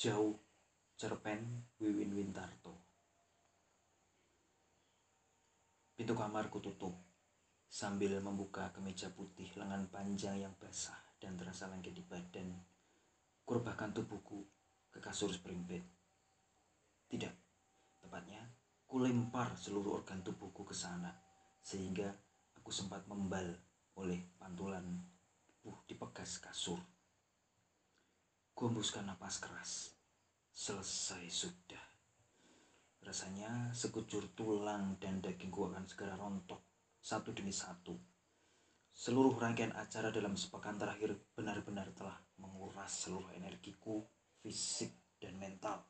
Jauh cerpen Wiwin Wintarto. Pintu kamarku tutup sambil membuka kemeja putih lengan panjang yang basah dan terasa lengket di badan. Kurbahkan tubuhku ke kasur spring bed. Tidak, tepatnya kulempar seluruh organ tubuhku ke sana sehingga aku sempat membal oleh pantulan tubuh di pegas kasur. Kuembuskan napas keras. Selesai sudah. Rasanya sekujur tulang dan dagingku akan segera rontok satu demi satu. Seluruh rangkaian acara dalam sepekan terakhir benar-benar telah menguras seluruh energiku, fisik, dan mental.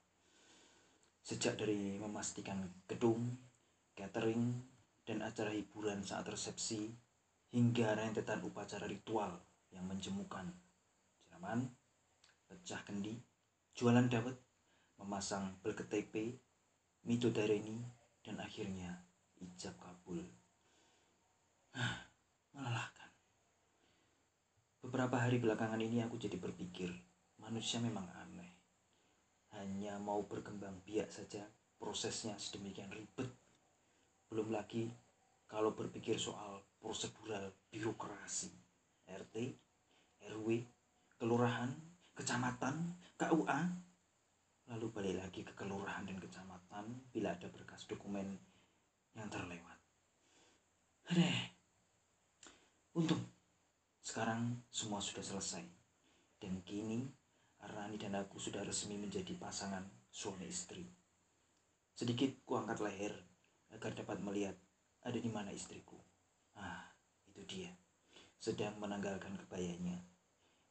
Sejak dari memastikan gedung, catering, dan acara hiburan saat resepsi, hingga rentetan upacara ritual yang menjemukan. Siraman, pecah kendi, jualan dawet, memasang bel KTP, midodareni, dan akhirnya ijab kabul. Melelahkan. Beberapa hari belakangan ini aku jadi berpikir, manusia memang aneh. Hanya mau berkembang biak saja, prosesnya sedemikian ribet. Belum lagi kalau berpikir soal prosedural birokrasi, RT, RW, kelurahan, kecamatan, KUA, lalu balik lagi ke kelurahan dan kecamatan bila ada berkas dokumen yang terlewat. Adeh, untung sekarang semua sudah selesai dan kini Rani dan aku sudah resmi menjadi pasangan suami istri. Sedikit kuangkat leher agar dapat melihat ada di mana istriku. Ah, itu dia. Sedang menanggalkan kebayanya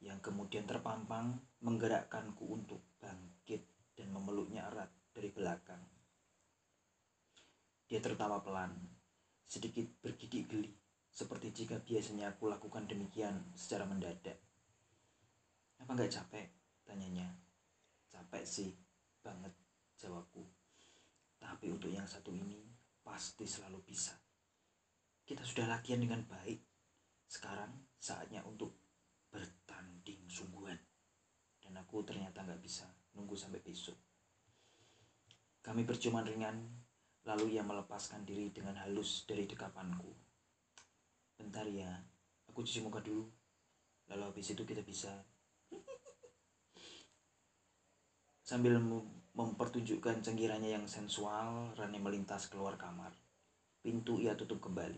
yang kemudian terpampang menggerakkanku untuk bangkit dan memeluknya erat dari belakang. Dia tertawa pelan, sedikit bergidik geli, seperti jika biasanya aku lakukan demikian secara mendadak. Apa nggak capek? Tanyanya. Capek sih, banget, jawabku. Tapi untuk yang satu ini, pasti selalu bisa. Kita sudah latihan dengan baik. Sekarang saatnya untuk bertanding sungguhan. Dan aku ternyata nggak bisa nunggu sampai besok. Kami berciuman ringan, lalu ia melepaskan diri dengan halus dari dekapanku. Bentar ya, aku cuci muka dulu. Lalu habis itu kita bisa Sambil mempertunjukkan cenggirannya yang sensual, Rani melintas keluar kamar. Pintu ia tutup kembali.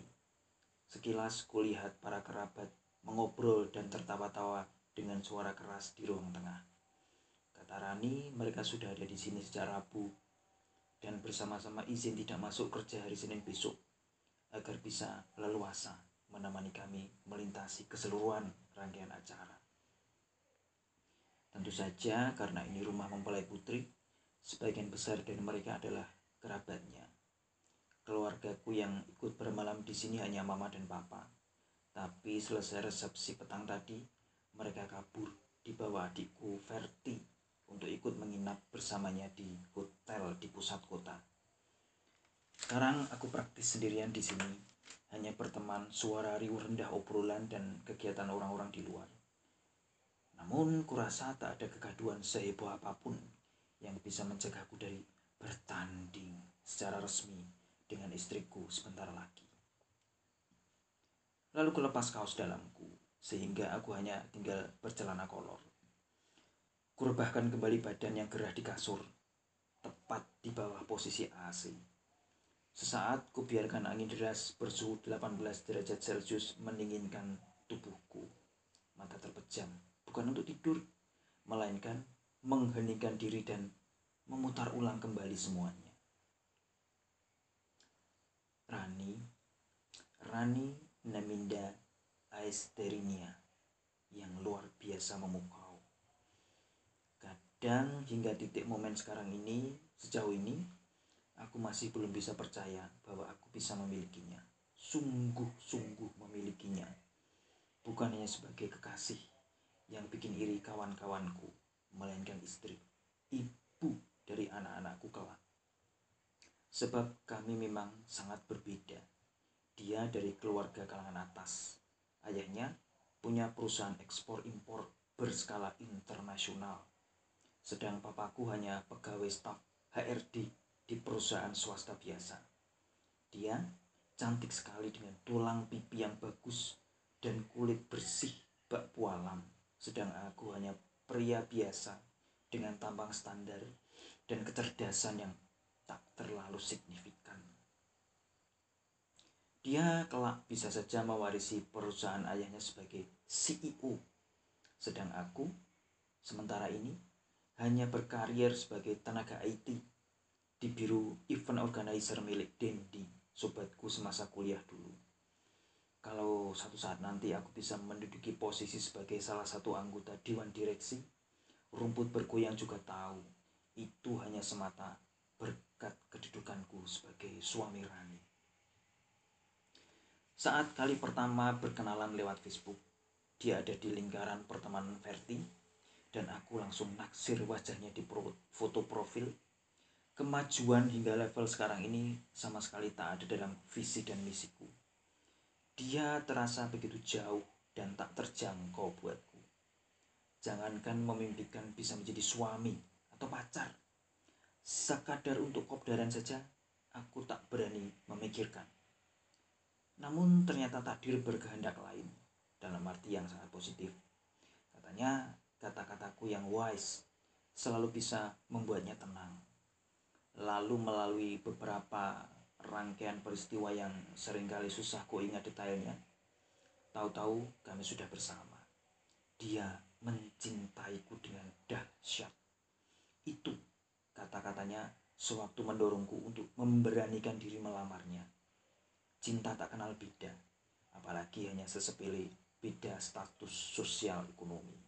Sekilas kulihat para kerabat mengobrol dan tertawa-tawa dengan suara keras di ruang tengah. Kata Rani, mereka sudah ada di sini sejak Rabu dan bersama-sama izin tidak masuk kerja hari Senin besok agar bisa leluasa menemani kami melintasi keseluruhan rangkaian acara. Tentu saja karena ini rumah mempelai putri, sebagian besar dari mereka adalah kerabatnya. Keluargaku yang ikut bermalam di sini hanya mama dan papa. Tapi selesai resepsi petang tadi, mereka kabur di bawah adikku Verti untuk ikut menginap bersamanya di hotel di pusat kota. Sekarang aku praktis sendirian di sini, hanya berteman suara riuh rendah obrolan dan kegiatan orang-orang di luar. Namun kurasa tak ada kegaduhan seheboh apa pun yang bisa mencegahku dari bertanding secara resmi dengan istriku sebentar lagi. Lalu kulepas kaos dalamku sehingga aku hanya tinggal bercelana kolor. Kurebahkan kembali badan yang gerah di kasur, tepat di bawah posisi AC. Sesaat kubiarkan angin deras bersuhu 18 derajat Celcius mendinginkan tubuhku. Mata terpejam bukan untuk tidur, melainkan mengheningkan diri dan memutar ulang kembali semuanya. Rani, Rani Naminda Aesterinia yang luar biasa memukau. Kadang hingga titik momen sekarang ini, sejauh ini, aku masih belum bisa percaya bahwa aku bisa memilikinya. Sungguh-sungguh memilikinya. Bukan hanya sebagai kekasih, yang bikin iri kawan-kawanku, melainkan istri, ibu dari anak-anakku kelak. Sebab kami memang sangat berbeda. Dia dari keluarga kalangan atas. Ayahnya punya perusahaan ekspor impor berskala internasional. Sedang papaku hanya pegawai staf HRD di perusahaan swasta biasa. Dia cantik sekali dengan tulang pipi yang bagus dan kulit bersih bak pualam, sedang aku hanya pria biasa dengan tampang standar dan kecerdasan yang tak terlalu signifikan. Dia kelak bisa saja mewarisi perusahaan ayahnya sebagai CEO. Sedang aku, sementara ini, hanya berkarir sebagai tenaga IT di biru event organizer milik Dendi, sobatku semasa kuliah dulu. Kalau satu saat nanti aku bisa menduduki posisi sebagai salah satu anggota dewan direksi, rumput bergoyang juga tahu itu hanya semata berkat kedudukanku sebagai suami Rani. Saat kali pertama berkenalan lewat Facebook, dia ada di lingkaran pertemanan Verti dan aku langsung naksir wajahnya di foto profil. Kemajuan hingga level sekarang ini sama sekali tak ada dalam visi dan misiku. Dia terasa begitu jauh dan tak terjangkau buatku. Jangankan memimpikan bisa menjadi suami atau pacar. Sekadar untuk kopdaran saja, aku tak berani memikirkan. Namun ternyata takdir berkehendak lain dalam arti yang sangat positif. Katanya kata-kataku yang wise selalu bisa membuatnya tenang. Lalu melalui beberapa rangkaian peristiwa yang sering kali susah ku ingat detailnya, tahu-tahu kami sudah bersama. Dia mencintaiku dengan dahsyat. Itu kata-katanya sewaktu mendorongku untuk memberanikan diri melamarnya. Cinta tak kenal beda, apalagi hanya sesepele beda status sosial ekonomi.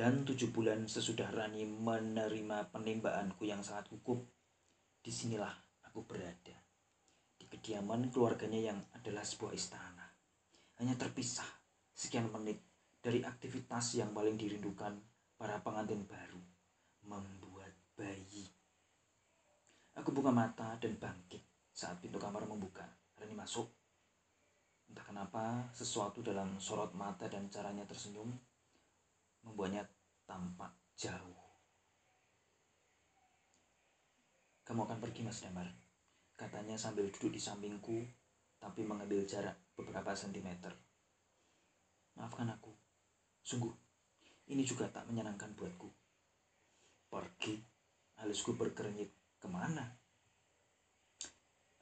Dan tujuh bulan sesudah Rani menerima penimbaanku yang sangat hukum, di sinilah aku berada. Di kediaman keluarganya yang adalah sebuah istana. Hanya terpisah sekian menit dari aktivitas yang paling dirindukan para pengantin baru, membuat bayi. Aku buka mata dan bangkit saat pintu kamar membuka, Rani masuk. Entah kenapa, sesuatu dalam sorot mata dan caranya tersenyum membuatnya tampak jauh. Kamu akan pergi, Mas Damar. Katanya sambil duduk di sampingku, tapi mengambil jarak beberapa sentimeter. Maafkan aku. Sungguh, ini juga tak menyenangkan buatku. Pergi, alisku berkerenyit. Ke mana?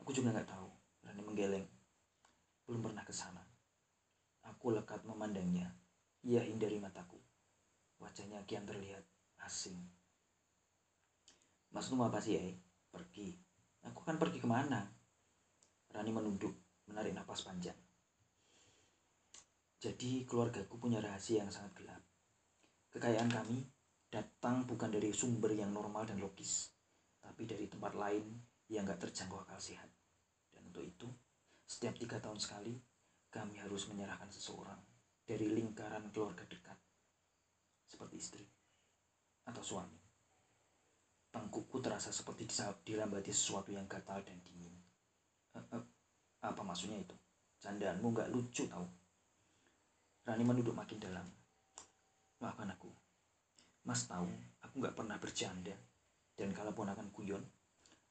Aku juga nggak tahu. Rani menggeleng. Belum pernah ke sana. Aku lekat memandangnya. Ia hindari mataku. Wajahnya kian terlihat asing. Maksudmu apa sih, eh? Pergi. Aku kan pergi ke mana? Rani menunduk, menarik napas panjang. Jadi keluargaku punya rahasia yang sangat gelap. Kekayaan kami datang bukan dari sumber yang normal dan logis, tapi dari tempat lain yang gak terjangkau akal sehat. Untuk itu, setiap tiga tahun sekali, kami harus menyerahkan seseorang dari lingkaran keluarga dekat, seperti istri atau suami. Tengkukku terasa seperti dirambati sesuatu yang gatal dan dingin. E -e apa maksudnya itu? Candaanmu gak lucu tau. Rani menuduk makin dalam. Maafkan aku. Mas tahu, aku gak pernah bercanda. Dan kalaupun akan guyon,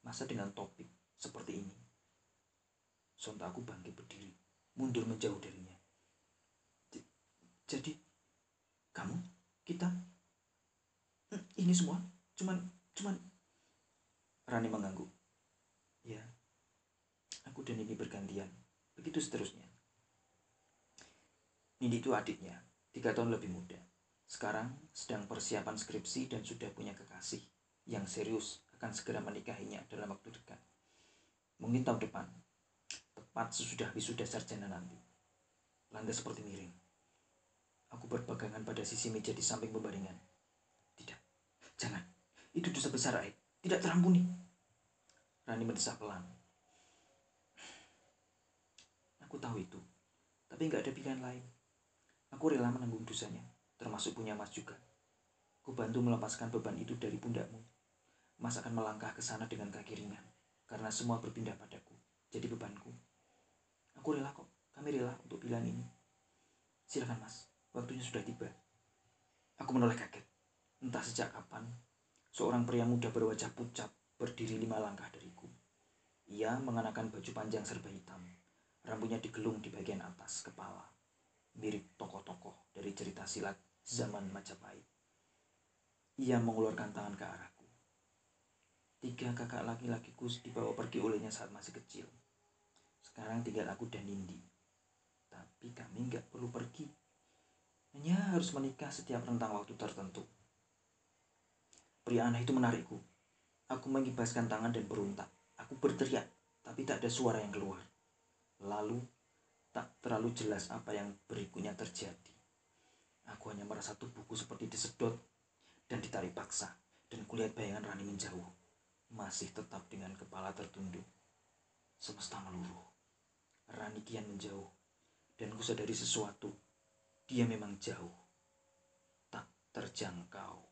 masa dengan topik seperti ini Sontak aku bangkit berdiri, mundur menjauh darinya. Jadi, kamu, kita, hmm, ini semua, cuman, cuman, Rani mengangguk. Ya, aku dan ini bergantian, begitu seterusnya. Nindi itu adiknya, tiga tahun lebih muda. Sekarang sedang persiapan skripsi dan sudah punya kekasih yang serius akan segera menikahinya dalam waktu dekat. Mungkin tahun depan, tepat sesudah wisuda sarjana nanti. Landas seperti miring. Berpegangan pada sisi meja di samping pembaringan. Tidak, jangan. Itu dosa besar, Aib. Tidak terampuni. Rani mendesak pelan. Aku tahu itu, tapi nggak ada pilihan lain. Aku rela menanggung dosanya, termasuk punya Mas juga. Ku bantu melepaskan beban itu dari pundakmu. Mas akan melangkah ke sana dengan kaki ringan, karena semua berpindah padaku, jadi bebanku. Aku rela kok, kami rela untuk pilihan ini. Silakan mas, waktunya sudah tiba. Aku menoleh kaget. Entah sejak kapan, seorang pria muda berwajah pucat berdiri lima langkah dariku. Ia mengenakan baju panjang serba hitam. Rambutnya digelung di bagian atas kepala. Mirip tokoh-tokoh dari cerita silat zaman Majapahit. Ia mengeluarkan tangan ke arahku. Tiga kakak laki-lakiku dibawa pergi olehnya saat masih kecil. Sekarang tinggal aku dan Nindi. Tapi kami nggak perlu pergi. Hanya harus menikah setiap rentang waktu tertentu. Pria aneh itu menarikku. Aku mengibaskan tangan dan beruntak. Aku berteriak, tapi tak ada suara yang keluar. Lalu, tak terlalu jelas apa yang berikutnya terjadi. Aku hanya merasa tubuhku seperti disedot dan ditarik paksa. Dan kulihat bayangan Rani menjauh. Masih tetap dengan kepala tertunduk. Semesta meluruh. Rani kian menjauh. Dan ku sadari sesuatu. Dia memang jauh. Tak terjangkau.